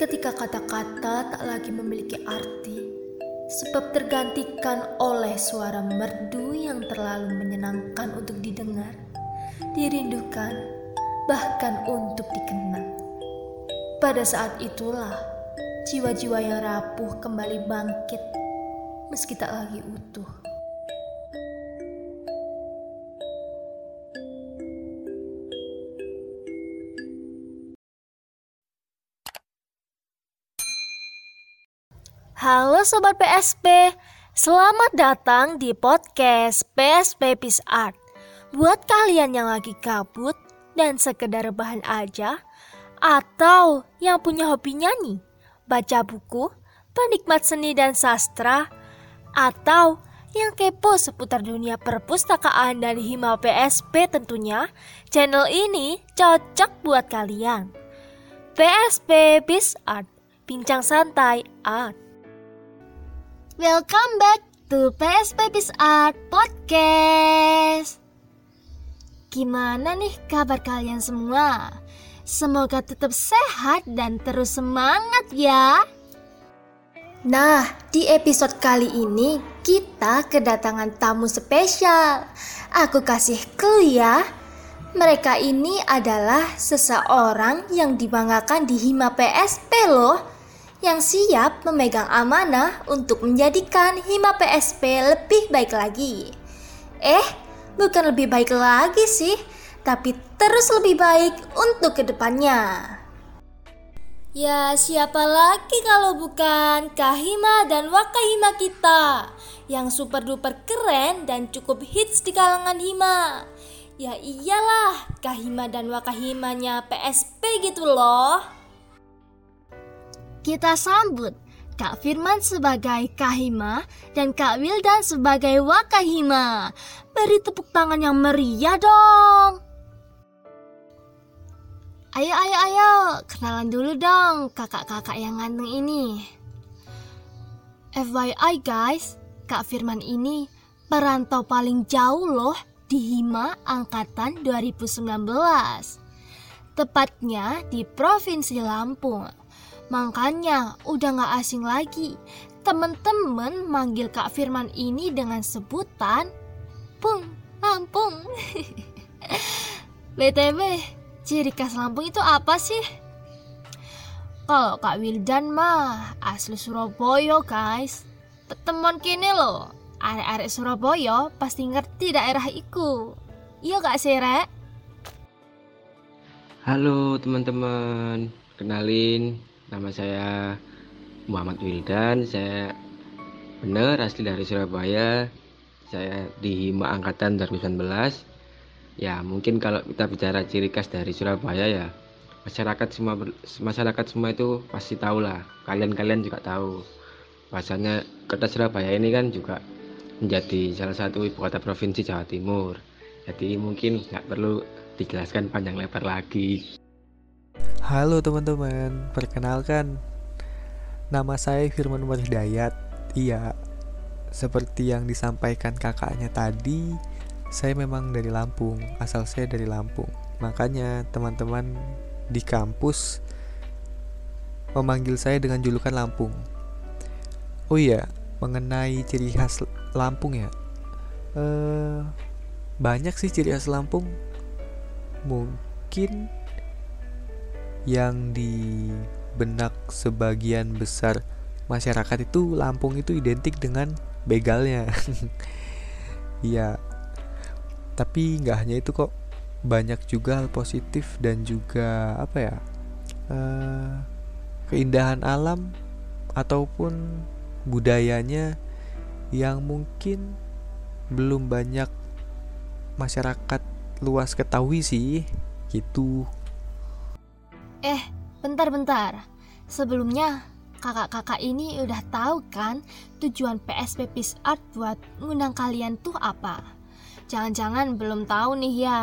ketika kata-kata tak lagi memiliki arti, sebab tergantikan oleh suara merdu yang terlalu menyenangkan untuk didengar, dirindukan, bahkan untuk dikenang. Pada saat itulah jiwa-jiwa yang rapuh kembali bangkit, meski tak lagi utuh. Halo Sobat PSP, selamat datang di podcast PSP Peace Art. Buat kalian yang lagi kabut dan sekedar bahan aja, atau yang punya hobi nyanyi, baca buku, penikmat seni dan sastra, atau yang kepo seputar dunia perpustakaan dan Hima PSP tentunya, channel ini cocok buat kalian. PSP Peace Art, bincang santai art. Welcome back to PSP Peace Art Podcast. Gimana nih kabar kalian semua? Semoga tetap sehat dan terus semangat ya. Nah, di episode kali ini kita kedatangan tamu spesial. Aku kasih clue ya. Mereka ini adalah seseorang yang dibanggakan di Hima PSP loh yang siap memegang amanah untuk menjadikan Hima PSP lebih baik lagi. Eh, bukan lebih baik lagi sih, tapi terus lebih baik untuk ke depannya. Ya siapa lagi kalau bukan Kahima dan Wakahima kita yang super duper keren dan cukup hits di kalangan Hima. Ya iyalah Kahima dan Wakahimanya PSP gitu loh. Kita sambut Kak Firman sebagai Kahima dan Kak Wildan sebagai Wakahima. Beri tepuk tangan yang meriah dong. Ayo, ayo, ayo, kenalan dulu dong kakak-kakak yang ganteng ini. FYI guys, Kak Firman ini perantau paling jauh loh di Hima Angkatan 2019. Tepatnya di Provinsi Lampung. Makanya udah gak asing lagi. Temen-temen manggil Kak Firman ini dengan sebutan Pung, Lampung. BTW, ciri khas Lampung itu apa sih? Kalau Kak Wildan mah asli Surabaya guys. Temen kini loh Arek-arek Surabaya pasti ngerti daerah iku. Iya gak sih Rek? Halo teman-teman, kenalin Nama saya Muhammad Wildan, saya benar asli dari Surabaya. Saya di Hima Angkatan 2019. Ya, mungkin kalau kita bicara ciri khas dari Surabaya ya, masyarakat semua masyarakat semua itu pasti tahu lah. Kalian-kalian juga tahu. Bahasanya kota Surabaya ini kan juga menjadi salah satu ibu kota provinsi Jawa Timur. Jadi mungkin nggak perlu dijelaskan panjang lebar lagi. Halo teman-teman, perkenalkan. Nama saya Firman Umar Hidayat. Iya, seperti yang disampaikan kakaknya tadi Saya memang dari Lampung, asal saya dari Lampung. Makanya teman-teman di kampus memanggil saya dengan julukan Lampung. Oh iya, mengenai ciri khas Lampung ya. Eh, Banyak sih ciri khas Lampung. Mungkin yang di benak sebagian besar masyarakat itu Lampung itu identik dengan begalnya. Iya. Tapi nggak hanya itu kok. Banyak juga hal positif dan juga apa ya? Uh, keindahan alam ataupun budayanya yang mungkin belum banyak masyarakat luas ketahui sih gitu Eh, bentar-bentar. Sebelumnya, kakak-kakak ini udah tahu kan tujuan PSP Peace Art buat ngundang kalian tuh apa? Jangan-jangan belum tahu nih ya.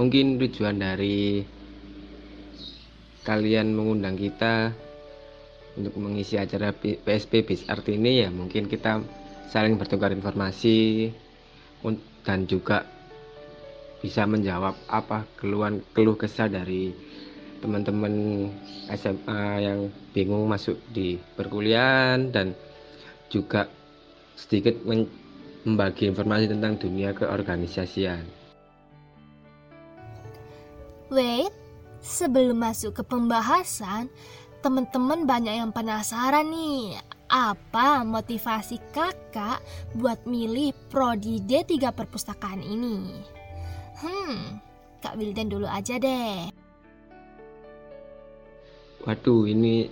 Mungkin tujuan dari kalian mengundang kita untuk mengisi acara PSP Peace Art ini ya mungkin kita saling bertukar informasi dan juga bisa menjawab apa keluhan keluh kesah dari teman-teman SMA yang bingung masuk di perkuliahan dan juga sedikit membagi informasi tentang dunia keorganisasian. Wait, sebelum masuk ke pembahasan, teman-teman banyak yang penasaran nih, apa motivasi kakak buat milih prodi D3 perpustakaan ini? Hmm, Kak Wildan dulu aja deh. Waduh, ini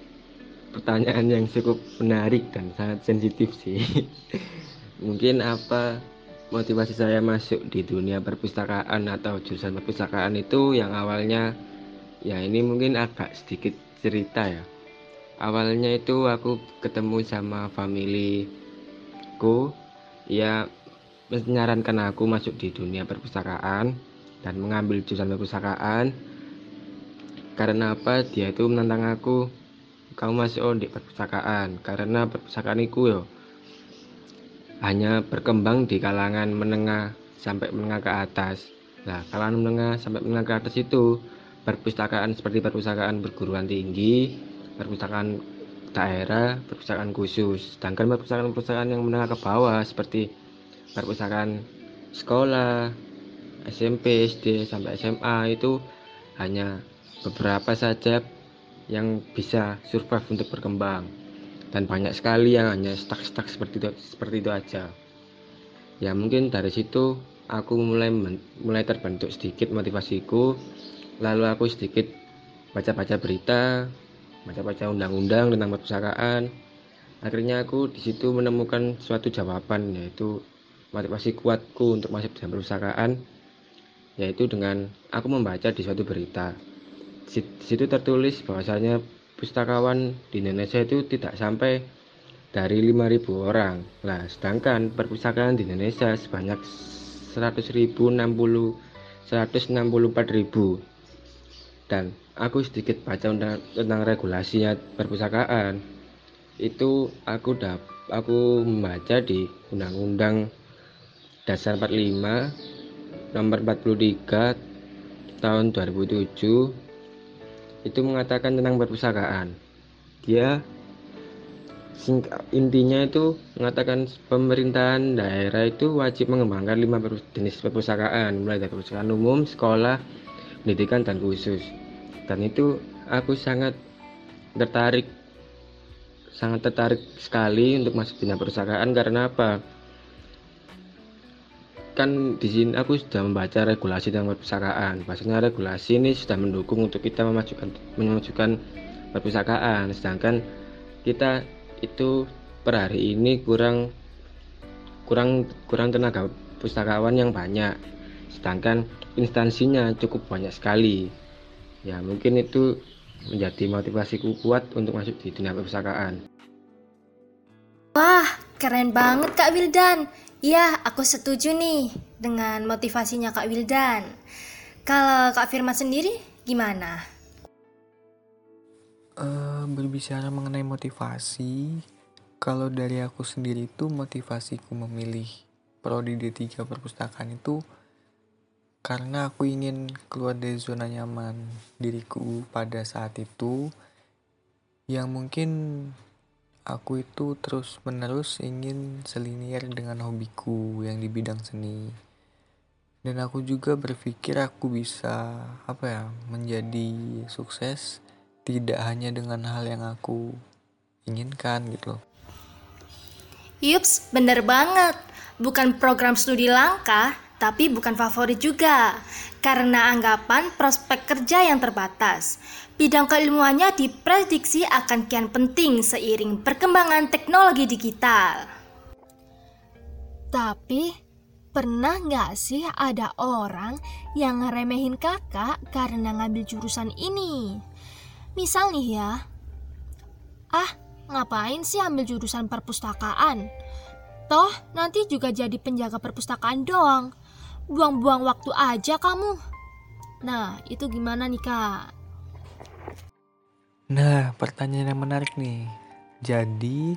pertanyaan yang cukup menarik dan sangat sensitif sih. Mungkin apa motivasi saya masuk di dunia perpustakaan atau jurusan perpustakaan itu yang awalnya ya ini mungkin agak sedikit cerita ya. Awalnya itu aku ketemu sama familiku ya menyarankan aku masuk di dunia perpustakaan dan mengambil jurusan perpustakaan. Karena apa? Dia itu menantang aku kamu masuk di perpustakaan. Karena perpustakaan itu yo hanya berkembang di kalangan menengah sampai menengah ke atas. Nah kalangan menengah sampai menengah ke atas itu perpustakaan seperti perpustakaan perguruan tinggi perpustakaan daerah perpustakaan khusus. Sedangkan perpustakaan-perpustakaan yang menengah ke bawah seperti perpustakaan sekolah SMP SD sampai SMA itu hanya beberapa saja yang bisa survive untuk berkembang. Dan banyak sekali yang hanya stuck-stuck seperti itu seperti itu aja. Ya mungkin dari situ aku mulai mulai terbentuk sedikit motivasiku. Lalu aku sedikit baca-baca berita baca-baca undang-undang tentang perpustakaan. Akhirnya aku di situ menemukan suatu jawaban yaitu motivasi kuatku untuk masuk dalam perpustakaan yaitu dengan aku membaca di suatu berita di situ tertulis bahwasanya pustakawan di Indonesia itu tidak sampai dari 5.000 orang. Nah, sedangkan perpustakaan di Indonesia sebanyak 100.060 164.000. Dan aku sedikit baca tentang, tentang regulasinya perpustakaan. Itu aku dap, aku membaca di Undang-Undang Dasar 45 nomor 43 tahun 2007 itu mengatakan tentang perpustakaan. Dia intinya itu mengatakan pemerintahan daerah itu wajib mengembangkan lima jenis perpustakaan mulai dari perpustakaan umum, sekolah, pendidikan dan khusus. Dan itu aku sangat tertarik sangat tertarik sekali untuk masuk dunia perpustakaan karena apa? Kan di sini aku sudah membaca regulasi tentang perpustakaan. Maksudnya regulasi ini sudah mendukung untuk kita memajukan memajukan perpustakaan. Sedangkan kita itu per hari ini kurang kurang kurang tenaga pustakawan yang banyak. Sedangkan instansinya cukup banyak sekali. Ya, mungkin itu menjadi motivasiku kuat untuk masuk di dunia perpustakaan. Wah, keren banget Kak Wildan. Iya, aku setuju nih dengan motivasinya Kak Wildan. Kalau Kak Firman sendiri gimana? Uh, berbicara mengenai motivasi, kalau dari aku sendiri itu motivasiku memilih prodi D3 perpustakaan itu karena aku ingin keluar dari zona nyaman diriku pada saat itu yang mungkin Aku itu terus menerus ingin selinier dengan hobiku yang di bidang seni. Dan aku juga berpikir aku bisa apa ya, menjadi sukses tidak hanya dengan hal yang aku inginkan gitu loh. Yups, bener banget. Bukan program studi langka, tapi bukan favorit juga. Karena anggapan prospek kerja yang terbatas. Bidang keilmuannya diprediksi akan kian penting seiring perkembangan teknologi digital. Tapi, pernah nggak sih ada orang yang ngeremehin kakak karena ngambil jurusan ini? Misal nih ya, ah ngapain sih ambil jurusan perpustakaan? Toh nanti juga jadi penjaga perpustakaan doang. Buang-buang waktu aja kamu. Nah, itu gimana nih kak? Nah, pertanyaan yang menarik nih. Jadi,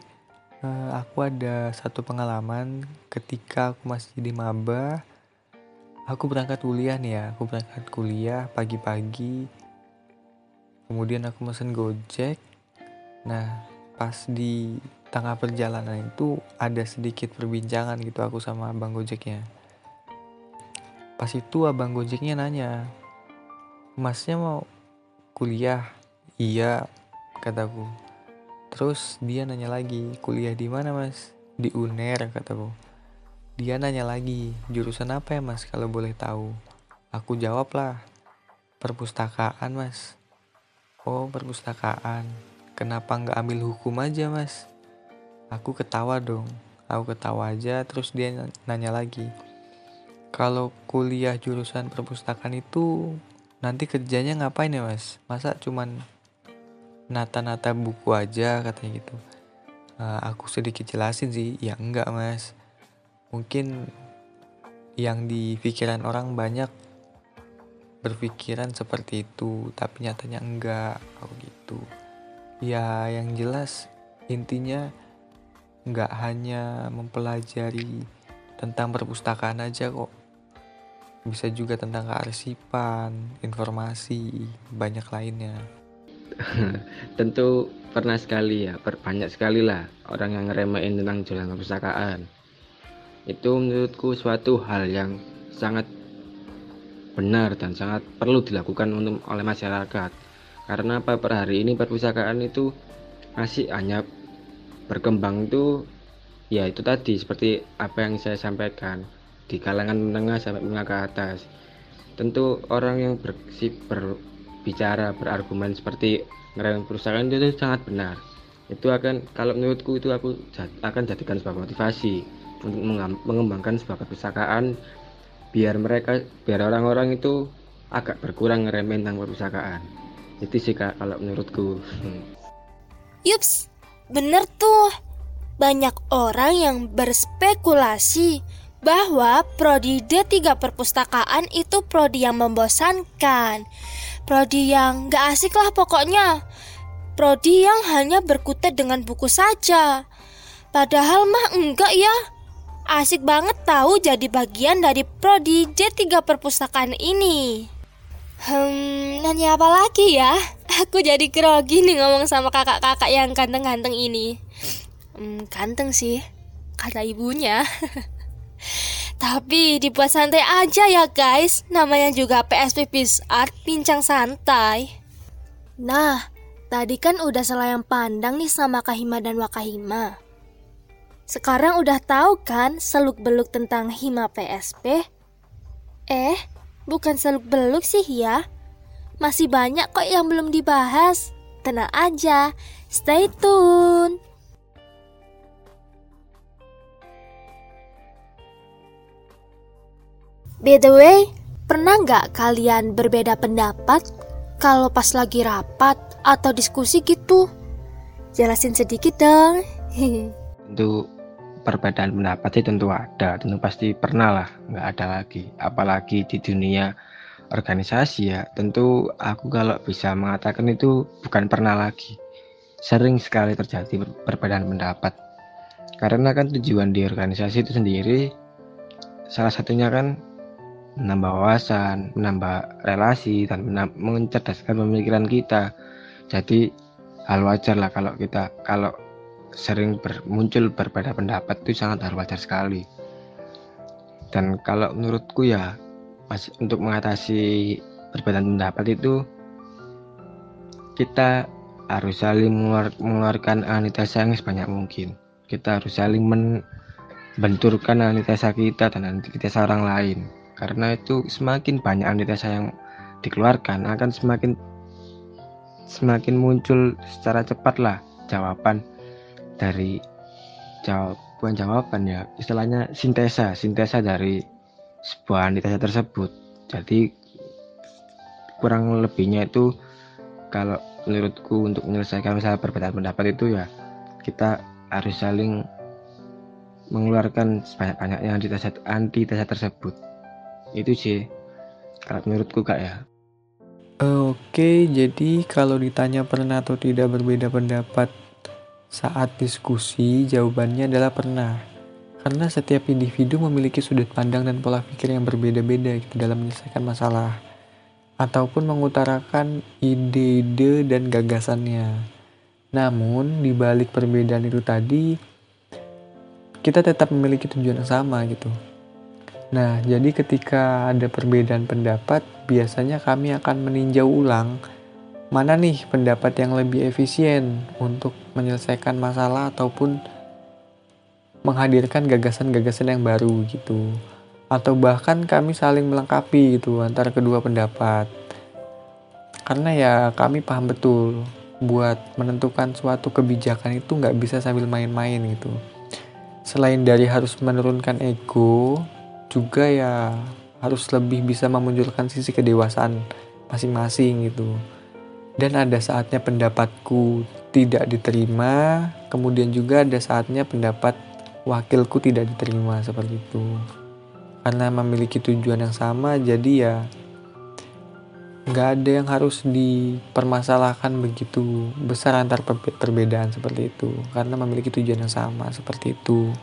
uh, aku ada satu pengalaman ketika aku masih di maba. Aku berangkat kuliah nih ya, aku berangkat kuliah pagi-pagi. kemudian aku mesen gojek nah pas di tengah perjalanan itu ada sedikit perbincangan gitu aku sama abang gojeknya pas itu abang gojeknya nanya masnya mau kuliah? Iya kataku. Terus dia nanya lagi kuliah di mana mas? Di uner kataku. Dia nanya lagi jurusan apa ya mas kalau boleh tahu? Aku jawab lah perpustakaan mas. Oh perpustakaan? Kenapa nggak ambil hukum aja mas? Aku ketawa dong. Aku ketawa aja terus dia nanya lagi kalau kuliah jurusan perpustakaan itu nanti kerjanya ngapain ya mas? Masa cuman nata-nata buku aja katanya gitu. Uh, aku sedikit jelasin sih ya enggak mas. Mungkin yang di pikiran orang banyak berpikiran seperti itu tapi nyatanya enggak aku gitu. Ya yang jelas intinya enggak hanya mempelajari tentang perpustakaan aja kok bisa juga tentang kearsipan, informasi, banyak lainnya. Tentu pernah sekali ya, banyak sekali lah orang yang ngeremehin tentang jualan perpustakaan. Itu menurutku suatu hal yang sangat benar dan sangat perlu dilakukan untuk oleh masyarakat. Karena apa per hari ini perpustakaan itu masih hanya berkembang itu ya itu tadi seperti apa yang saya sampaikan di kalangan menengah sampai menengah ke atas. Tentu orang yang bersih berbicara berargumen seperti ngerem perusahaan itu, itu sangat benar. Itu akan kalau menurutku itu aku akan jadikan sebuah motivasi untuk mengembangkan sebuah perpustakaan biar mereka biar orang-orang itu agak berkurang ngeremen tentang perpustakaan. Itu sih kak kalau menurutku. Yups bener tuh. Banyak orang yang berspekulasi bahwa prodi D3 perpustakaan itu prodi yang membosankan. Prodi yang gak asik lah pokoknya. Prodi yang hanya berkutat dengan buku saja. Padahal mah enggak ya. Asik banget tahu jadi bagian dari prodi D3 perpustakaan ini. Hmm, nanya apa lagi ya? Aku jadi grogi nih ngomong sama kakak-kakak yang ganteng-ganteng ini. Hmm, ganteng sih, kata ibunya. Tapi dibuat santai aja ya guys. Namanya juga PSP Peace Art Pincang santai. Nah, tadi kan udah selayang pandang nih sama Kahima dan Wakahima. Sekarang udah tahu kan seluk-beluk tentang Hima PSP? Eh, bukan seluk-beluk sih ya. Masih banyak kok yang belum dibahas. Tenang aja, stay tune By the way, pernah nggak kalian berbeda pendapat kalau pas lagi rapat atau diskusi gitu? Jelasin sedikit dong. Tentu perbedaan pendapat sih tentu ada, tentu pasti pernah lah, nggak ada lagi. Apalagi di dunia organisasi ya, tentu aku kalau bisa mengatakan itu bukan pernah lagi. Sering sekali terjadi perbedaan pendapat. Karena kan tujuan di organisasi itu sendiri salah satunya kan menambah wawasan, menambah relasi dan mencerdaskan pemikiran kita. Jadi hal wajar lah kalau kita kalau sering ber, muncul berbeda pendapat itu sangat hal wajar sekali. Dan kalau menurutku ya pas untuk mengatasi perbedaan pendapat itu kita harus saling mengeluarkan antitesa yang sebanyak mungkin. Kita harus saling membenturkan antitesa kita dan antitesa orang lain karena itu semakin banyak antitesa yang dikeluarkan akan semakin semakin muncul secara cepat lah jawaban dari jawaban jawaban ya istilahnya sintesa sintesa dari sebuah antitesa tersebut. Jadi kurang lebihnya itu kalau menurutku untuk menyelesaikan masalah perbedaan pendapat itu ya kita harus saling mengeluarkan sebanyak-banyaknya antitesa antitesa tersebut itu sih kalau menurutku kak ya Oke, jadi kalau ditanya pernah atau tidak berbeda pendapat saat diskusi, jawabannya adalah pernah. Karena setiap individu memiliki sudut pandang dan pola pikir yang berbeda-beda gitu dalam menyelesaikan masalah. ataupun mengutarakan ide-ide dan gagasannya. Namun, di balik perbedaan itu tadi, kita tetap memiliki tujuan yang sama gitu. Nah, jadi ketika ada perbedaan pendapat, biasanya kami akan meninjau ulang mana nih pendapat yang lebih efisien untuk menyelesaikan masalah ataupun menghadirkan gagasan-gagasan yang baru gitu. Atau bahkan kami saling melengkapi gitu antara kedua pendapat. Karena ya kami paham betul buat menentukan suatu kebijakan itu nggak bisa sambil main-main gitu. Selain dari harus menurunkan ego juga ya harus lebih bisa memunculkan sisi kedewasaan masing-masing gitu. Dan ada saatnya pendapatku tidak diterima kemudian juga ada saatnya pendapat wakilku tidak diterima seperti itu. Karena memiliki tujuan yang sama jadi ya nggak ada yang harus dipermasalahkan begitu. Besar antar perbedaan seperti itu karena memiliki tujuan yang sama seperti itu.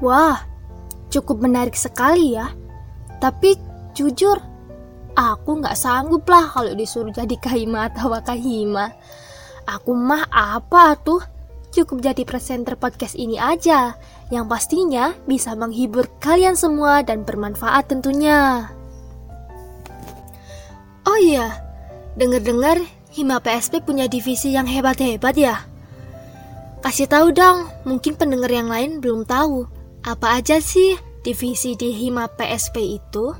Wah cukup menarik sekali ya tapi jujur aku nggak sanggup lah kalau disuruh jadi kahima atau wakahima aku mah apa tuh cukup jadi presenter podcast ini aja, yang pastinya bisa menghibur kalian semua dan bermanfaat tentunya. Oh iya, dengar-dengar Hima PSP punya divisi yang hebat-hebat ya? Kasih tahu dong, mungkin pendengar yang lain belum tahu. Apa aja sih divisi di Hima PSP itu?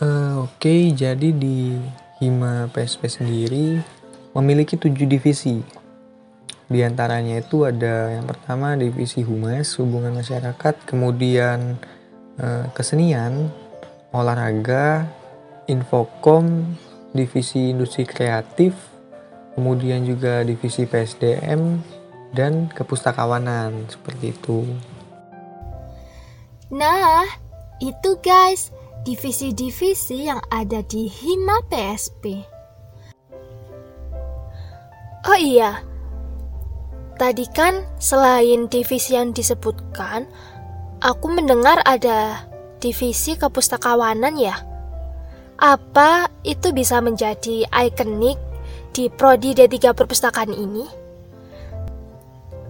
Uh, Oke, okay, jadi di Hima PSP sendiri memiliki tujuh divisi di antaranya itu ada yang pertama divisi humas, hubungan masyarakat, kemudian eh, kesenian, olahraga, infokom, divisi industri kreatif, kemudian juga divisi PSDM dan kepustakawanan seperti itu. Nah, itu guys, divisi-divisi yang ada di Hima PSP. Oh iya, Tadi kan selain divisi yang disebutkan, aku mendengar ada divisi kepustakawanan ya. Apa itu bisa menjadi ikonik di prodi D3 perpustakaan ini?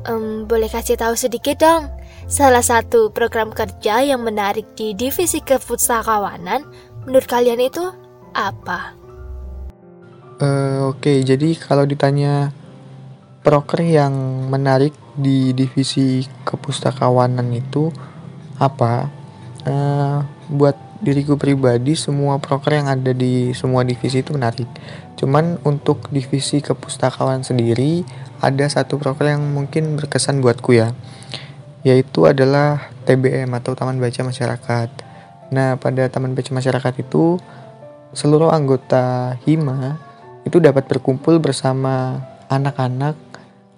Um, boleh kasih tahu sedikit dong, salah satu program kerja yang menarik di divisi kepustakawanan menurut kalian itu apa? Uh, Oke, okay, jadi kalau ditanya proker yang menarik di divisi kepustakawanan itu apa? Uh, buat diriku pribadi semua proker yang ada di semua divisi itu menarik. Cuman untuk divisi kepustakawan sendiri ada satu proker yang mungkin berkesan buatku ya. Yaitu adalah TBM atau Taman Baca Masyarakat. Nah, pada Taman Baca Masyarakat itu seluruh anggota HIMA itu dapat berkumpul bersama anak-anak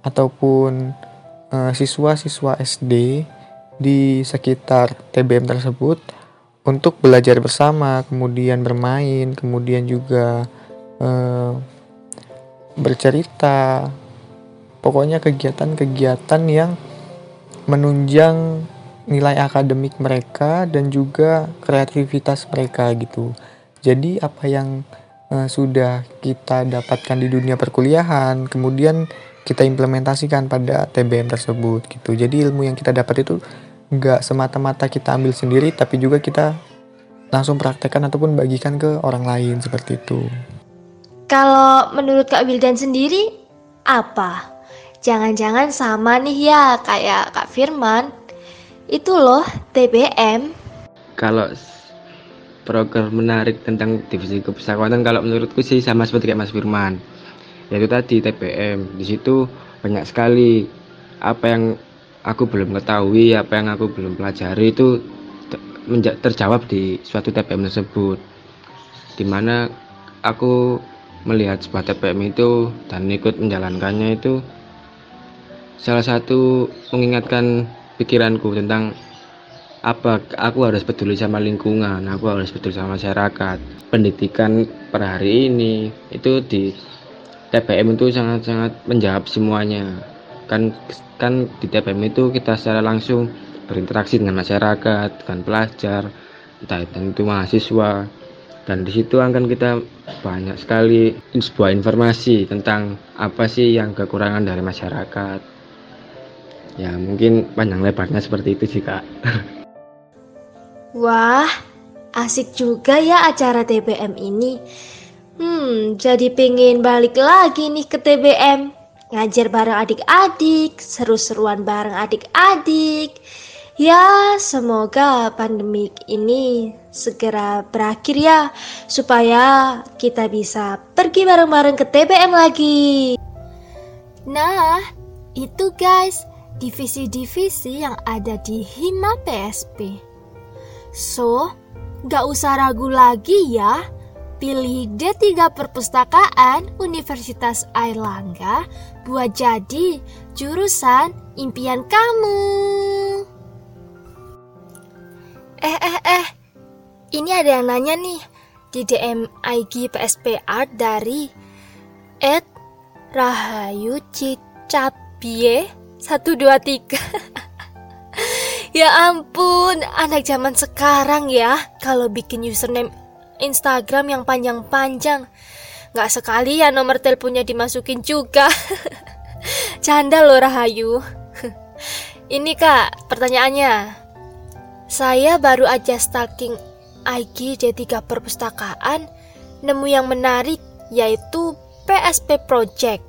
ataupun uh, siswa-siswa SD di sekitar TBM tersebut untuk belajar bersama, kemudian bermain, kemudian juga uh, bercerita. Pokoknya kegiatan-kegiatan yang menunjang nilai akademik mereka dan juga kreativitas mereka gitu. Jadi apa yang uh, sudah kita dapatkan di dunia perkuliahan, kemudian kita implementasikan pada TBM tersebut gitu. Jadi ilmu yang kita dapat itu nggak semata-mata kita ambil sendiri, tapi juga kita langsung praktekkan ataupun bagikan ke orang lain seperti itu. Kalau menurut Kak Wildan sendiri, apa? Jangan-jangan sama nih ya kayak Kak Firman. Itu loh TBM. Kalau program menarik tentang divisi kepustakawanan kalau menurutku sih sama seperti kayak Mas Firman yaitu tadi TPM di situ banyak sekali apa yang aku belum ketahui apa yang aku belum pelajari itu terjawab di suatu TPM tersebut di mana aku melihat sebuah TPM itu dan ikut menjalankannya itu salah satu mengingatkan pikiranku tentang apa aku harus peduli sama lingkungan aku harus peduli sama masyarakat. Pendidikan per hari ini itu di TPM itu sangat-sangat menjawab semuanya. Kan kan di TPM itu kita secara langsung berinteraksi dengan masyarakat dengan pelajar entah itu mahasiswa. Dan di situ akan kita banyak sekali sebuah informasi tentang apa sih yang kekurangan dari masyarakat ya mungkin panjang lebarnya seperti itu sih kak Wah, asik juga ya acara TBM ini. Hmm, jadi pengen balik lagi nih ke TBM. Ngajar bareng adik-adik, seru-seruan bareng adik-adik. Ya, semoga pandemik ini segera berakhir ya, supaya kita bisa pergi bareng-bareng ke TBM lagi. Nah, itu guys, divisi-divisi yang ada di Hima PSP. So, gak usah ragu lagi ya. Pilih D3 Perpustakaan Universitas Airlangga buat jadi jurusan impian kamu. Eh, eh, eh. Ini ada yang nanya nih di DM IG PSP Art dari Ed Rahayu Cicapie 123. Ya ampun, anak zaman sekarang ya, kalau bikin username Instagram yang panjang-panjang. Gak sekali ya nomor teleponnya dimasukin juga. Canda loh Rahayu. Ini kak, pertanyaannya. Saya baru aja stalking IG D3 Perpustakaan, nemu yang menarik, yaitu PSP Project.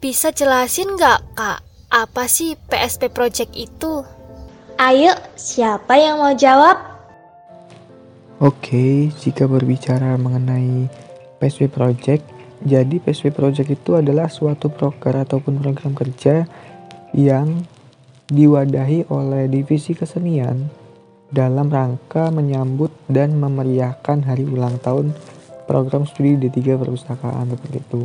Bisa jelasin gak kak, apa sih PSP Project itu? Ayo, siapa yang mau jawab? Oke, jika berbicara mengenai PSP Project, jadi PSP Project itu adalah suatu proker ataupun program kerja yang diwadahi oleh divisi kesenian dalam rangka menyambut dan memeriahkan hari ulang tahun program studi D3 perpustakaan seperti itu.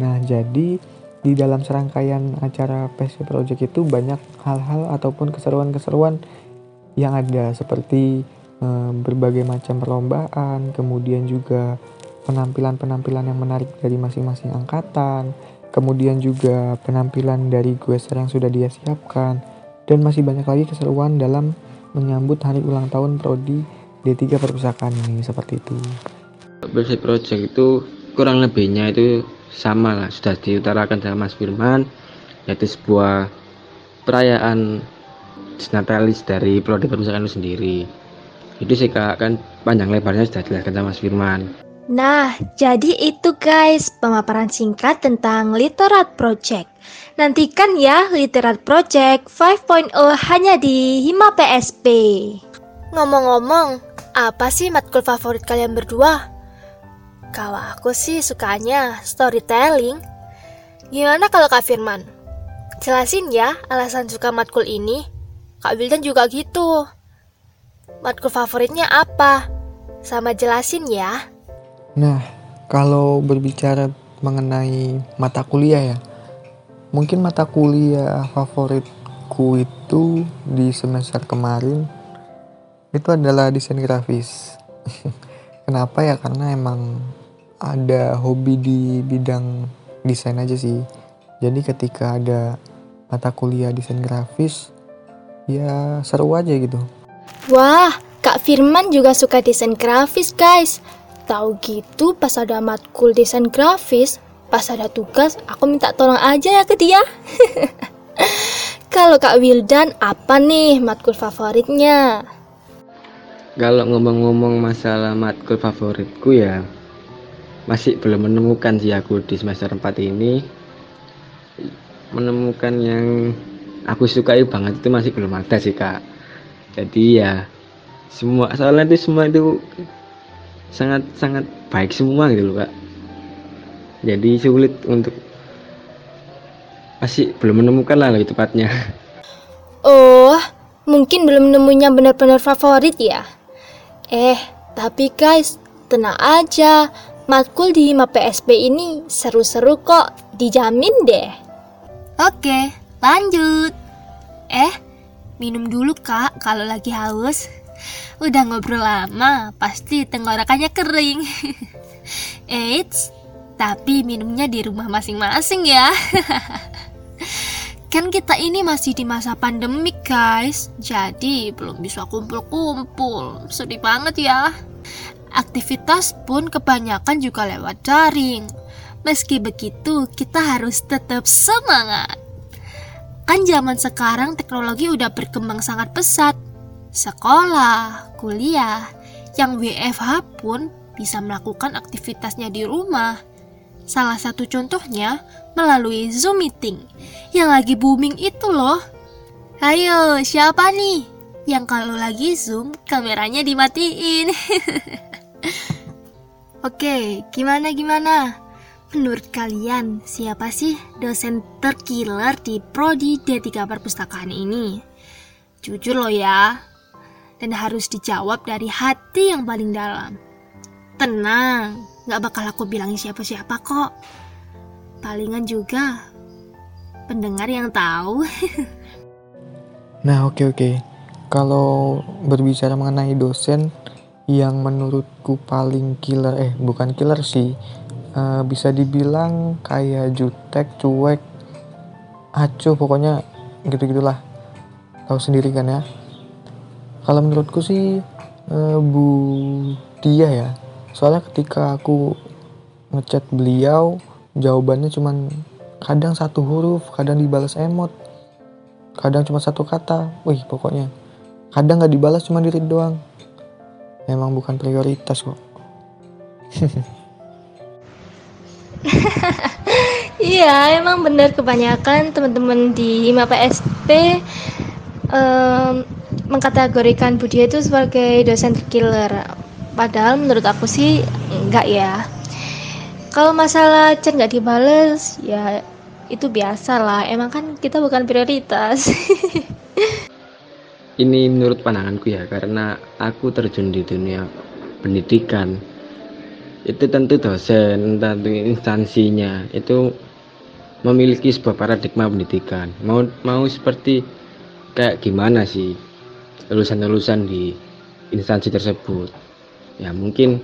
Nah, jadi di dalam serangkaian acara PC Project itu banyak hal-hal ataupun keseruan-keseruan yang ada seperti e, berbagai macam perlombaan, kemudian juga penampilan-penampilan yang menarik dari masing-masing angkatan, kemudian juga penampilan dari gueser yang sudah dia siapkan, dan masih banyak lagi keseruan dalam menyambut hari ulang tahun prodi D3 perpustakaan ini seperti itu. PC Project itu kurang lebihnya itu sama lah sudah diutarakan sama Mas Firman yaitu sebuah perayaan natalis dari prodi perpustakaan itu sendiri itu sih kak kan panjang lebarnya sudah dijelaskan sama Mas Firman Nah, jadi itu guys pemaparan singkat tentang Literat Project. Nantikan ya Literat Project 5.0 hanya di Hima PSP. Ngomong-ngomong, apa sih matkul favorit kalian berdua? Kalau aku sih sukanya storytelling. Gimana kalau Kak Firman? Jelasin ya alasan suka matkul ini. Kak Wildan juga gitu. Matkul favoritnya apa? Sama jelasin ya. Nah, kalau berbicara mengenai mata kuliah ya, mungkin mata kuliah favoritku itu di semester kemarin itu adalah desain grafis. Kenapa ya? Karena emang ada hobi di bidang desain aja sih. Jadi ketika ada mata kuliah desain grafis, ya seru aja gitu. Wah, Kak Firman juga suka desain grafis guys. Tahu gitu pas ada matkul desain grafis, pas ada tugas aku minta tolong aja ya ke dia. Kalau Kak Wildan apa nih matkul favoritnya? Kalau ngomong-ngomong masalah matkul favoritku ya, masih belum menemukan sih aku di semester 4 ini. Menemukan yang aku sukai banget itu masih belum ada sih kak. Jadi ya semua soalnya itu semua itu sangat sangat baik semua gitu loh kak. Jadi sulit untuk masih belum menemukan lah lebih tepatnya. Oh mungkin belum nemunya benar-benar favorit ya? Eh tapi guys tenang aja matkul di HIMA PSB ini seru-seru kok, dijamin deh. Oke, lanjut. Eh, minum dulu kak kalau lagi haus. Udah ngobrol lama, pasti tenggorokannya kering. Eits, tapi minumnya di rumah masing-masing ya. kan kita ini masih di masa pandemik guys, jadi belum bisa kumpul-kumpul. Sedih banget ya. Aktivitas pun kebanyakan juga lewat daring. Meski begitu, kita harus tetap semangat. Kan zaman sekarang teknologi udah berkembang sangat pesat. Sekolah, kuliah, yang WFH pun bisa melakukan aktivitasnya di rumah. Salah satu contohnya melalui Zoom meeting yang lagi booming itu loh. Ayo, siapa nih yang kalau lagi Zoom kameranya dimatiin? Oke, gimana gimana? Menurut kalian, siapa sih dosen terkiller di Prodi D3 Perpustakaan ini? Jujur loh ya, dan harus dijawab dari hati yang paling dalam. Tenang, gak bakal aku bilangin siapa-siapa kok. Palingan juga pendengar yang tahu. nah, oke okay, oke. Okay. Kalau berbicara mengenai dosen, yang menurutku paling killer eh bukan killer sih. Uh, bisa dibilang kayak jutek cuek acuh pokoknya gitu gitulah tahu sendiri kan ya? Kalau menurutku sih uh, Bu Dia ya. Soalnya ketika aku ngechat beliau jawabannya cuman kadang satu huruf kadang dibalas emot kadang cuma satu kata. Wih pokoknya. Kadang nggak dibalas cuma diri doang emang bukan prioritas kok. Iya emang benar kebanyakan teman-teman di IMA PSP um, mengkategorikan Budi itu sebagai dosen killer. Padahal menurut aku sih enggak ya. Kalau masalah chat nggak dibales ya itu biasa lah. Emang kan kita bukan prioritas ini menurut pandanganku ya karena aku terjun di dunia pendidikan. Itu tentu dosen tentu instansinya itu memiliki sebuah paradigma pendidikan. Mau mau seperti kayak gimana sih lulusan-lulusan di instansi tersebut? Ya mungkin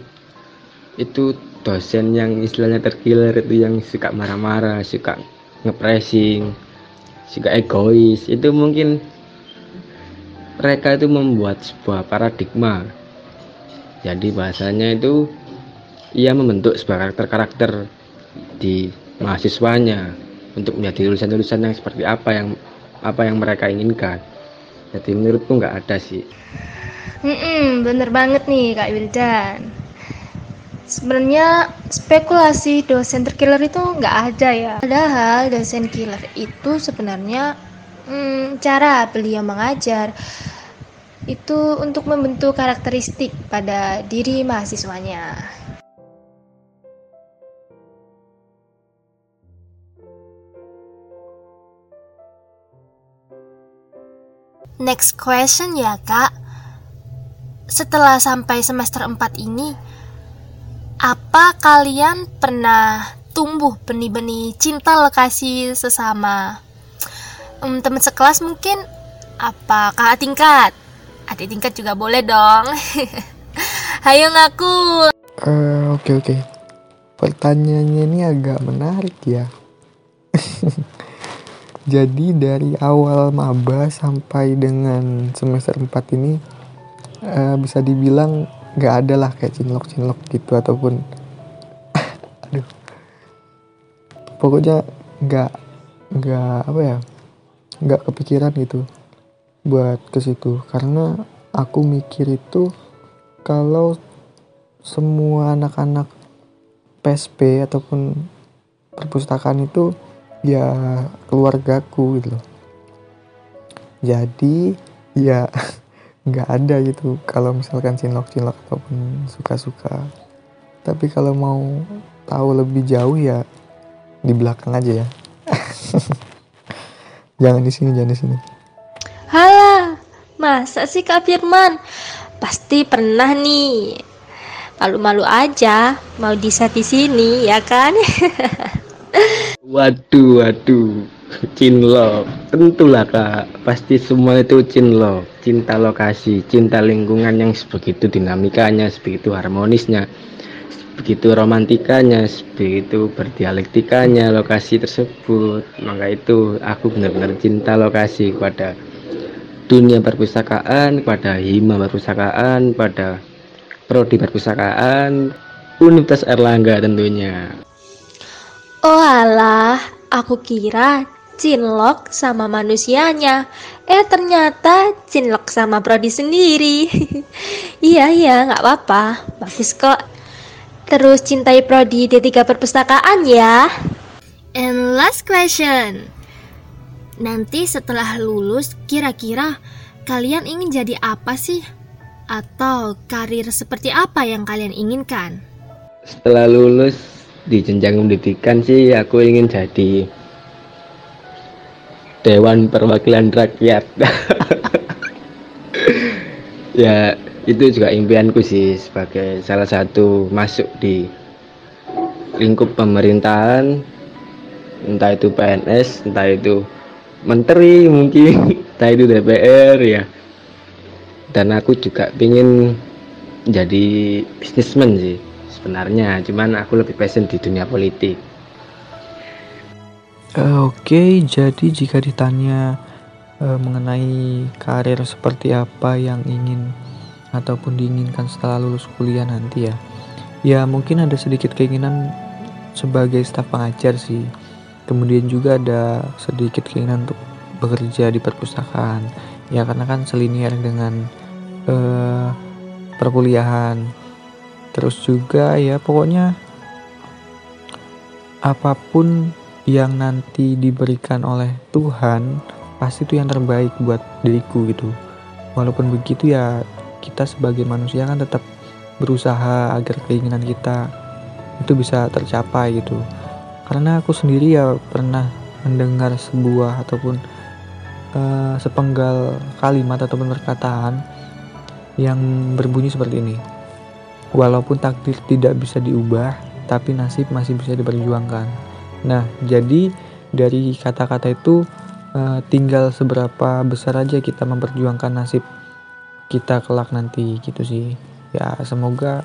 itu dosen yang istilahnya terkiler itu yang suka marah-marah suka ngepressing suka egois. Itu mungkin mereka itu membuat sebuah paradigma. Jadi bahasanya itu ia membentuk sebuah karakter-karakter di mahasiswanya untuk menjadi lulusan-lulusan yang seperti apa yang apa yang mereka inginkan. Jadi menurutku nggak ada sih. Mm-mm, bener banget nih Kak Wildan. Sebenarnya spekulasi dosen terkiller itu nggak ada ya. Padahal dosen killer itu sebenarnya hmm, cara beliau mengajar itu untuk membentuk karakteristik pada diri mahasiswanya. Next question ya kak Setelah sampai semester 4 ini Apa kalian pernah tumbuh benih-benih cinta lokasi sesama um, teman sekelas mungkin apa kakak tingkat? Adik tingkat juga boleh dong. Hayo ngaku. Uh, oke okay, oke. Okay. pertanyaannya ini agak menarik ya. Jadi dari awal maba sampai dengan semester 4 ini uh, bisa dibilang nggak ada lah kayak cinlok cinlok gitu ataupun aduh. Pokoknya nggak nggak apa ya nggak kepikiran gitu buat ke situ. Karena aku mikir itu kalau semua anak-anak PSP ataupun perpustakaan itu ya keluargaku gitu loh. Jadi ya nggak ada gitu kalau misalkan cinlok-cinlok ataupun suka-suka. Tapi kalau mau tahu lebih jauh ya di belakang aja ya Jangan di sini, jangan di sini. Halah, masa sih Kak Firman? Pasti pernah nih. Malu-malu aja, mau di di sini, ya kan? waduh, waduh. Cinlok, tentulah kak. Pasti semua itu cinlok, cinta lokasi, cinta lingkungan yang sebegitu dinamikanya, sebegitu harmonisnya begitu romantikanya begitu berdialektikanya lokasi tersebut maka itu aku benar-benar cinta lokasi kepada dunia perpustakaan kepada hima perpustakaan pada prodi perpustakaan Universitas Erlangga tentunya. Oh alah, aku kira cinlok sama manusianya. Eh ternyata cinlok sama prodi sendiri. iya iya, nggak apa-apa. Bagus kok. Terus cintai prodi D3 perpustakaan ya. And last question. Nanti setelah lulus, kira-kira kalian ingin jadi apa sih? Atau karir seperti apa yang kalian inginkan? Setelah lulus di jenjang pendidikan sih aku ingin jadi Dewan Perwakilan Rakyat. ya, itu juga impianku sih sebagai salah satu masuk di lingkup pemerintahan. Entah itu PNS, entah itu menteri mungkin entah itu DPR ya. Dan aku juga ingin jadi bisnismen sih sebenarnya. Cuman aku lebih passion di dunia politik. Uh, oke okay, jadi jika ditanya uh, mengenai karir seperti apa yang ingin ataupun diinginkan setelah lulus kuliah nanti ya. Ya mungkin ada sedikit keinginan sebagai staf pengajar sih. Kemudian juga ada sedikit keinginan untuk bekerja di perpustakaan. Ya karena kan selinier dengan uh, perkuliahan. Terus juga ya pokoknya apa pun yang nanti diberikan oleh Tuhan pasti itu yang terbaik buat diriku gitu. Walaupun begitu ya kita sebagai manusia kan tetap berusaha agar keinginan kita itu bisa tercapai gitu. Karena aku sendiri ya pernah mendengar sebuah ataupun uh, sepenggal kalimat ataupun perkataan yang berbunyi seperti ini. Walaupun takdir tidak bisa diubah tapi nasib masih bisa diperjuangkan. Nah jadi dari kata-kata itu uh, tinggal seberapa besar aja kita memperjuangkan nasib kita kelak nanti gitu sih ya semoga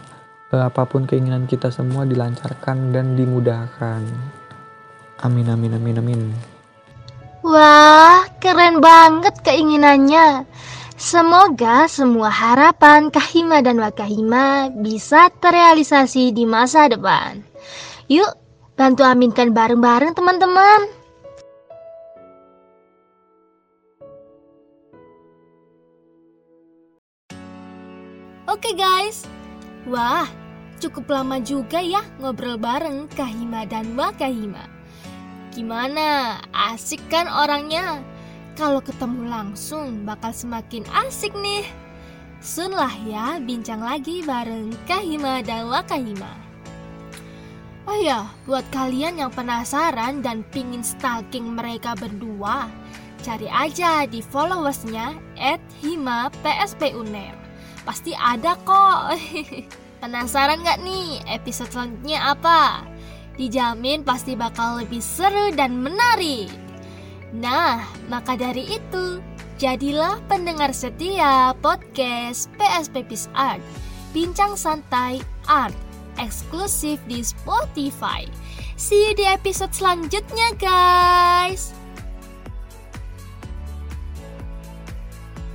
uh, apa pun keinginan kita semua dilancarkan dan dimudahkan. Amin amin amin amin. Wah, keren banget keinginannya. Semoga semua harapan Kahima dan Wakahima bisa terrealisasi di masa depan. Yuk, bantu aminkan bareng-bareng teman-teman. Oke guys, wah cukup lama juga ya ngobrol bareng Kahima dan Wakahima. Gimana? Asik kan orangnya? Kalau ketemu langsung bakal semakin asik nih. Sun lah ya bincang lagi bareng Kahima dan Wakahima. Oh ya, buat kalian yang penasaran dan pingin stalking mereka berdua, cari aja di followersnya at Hima PSP. Pasti ada kok. Penasaran gak nih episode selanjutnya apa? Dijamin pasti bakal lebih seru dan menarik. Nah, maka dari itu, jadilah pendengar setia podcast PSP Peace Art. Bincang santai art eksklusif di Spotify. See you di episode selanjutnya, guys.